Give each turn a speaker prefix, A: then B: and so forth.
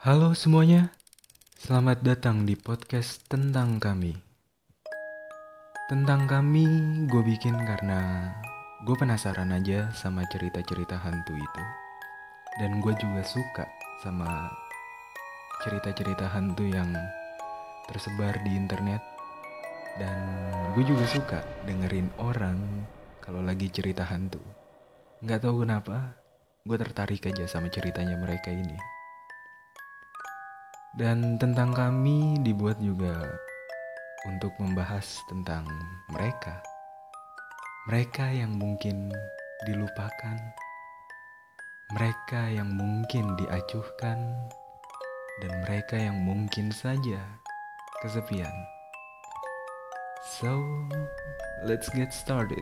A: Halo semuanya, selamat datang di podcast tentang kami. Tentang kami gue bikin karena gue penasaran aja sama cerita-cerita hantu itu. Dan gue juga suka sama cerita-cerita hantu yang tersebar di internet. Dan gue juga suka dengerin orang kalau lagi cerita hantu. Nggak tahu kenapa, gue tertarik aja sama ceritanya mereka ini. Dan tentang kami dibuat juga untuk membahas tentang mereka. Mereka yang mungkin dilupakan. Mereka yang mungkin diacuhkan. Dan mereka yang mungkin saja kesepian. So, let's get started.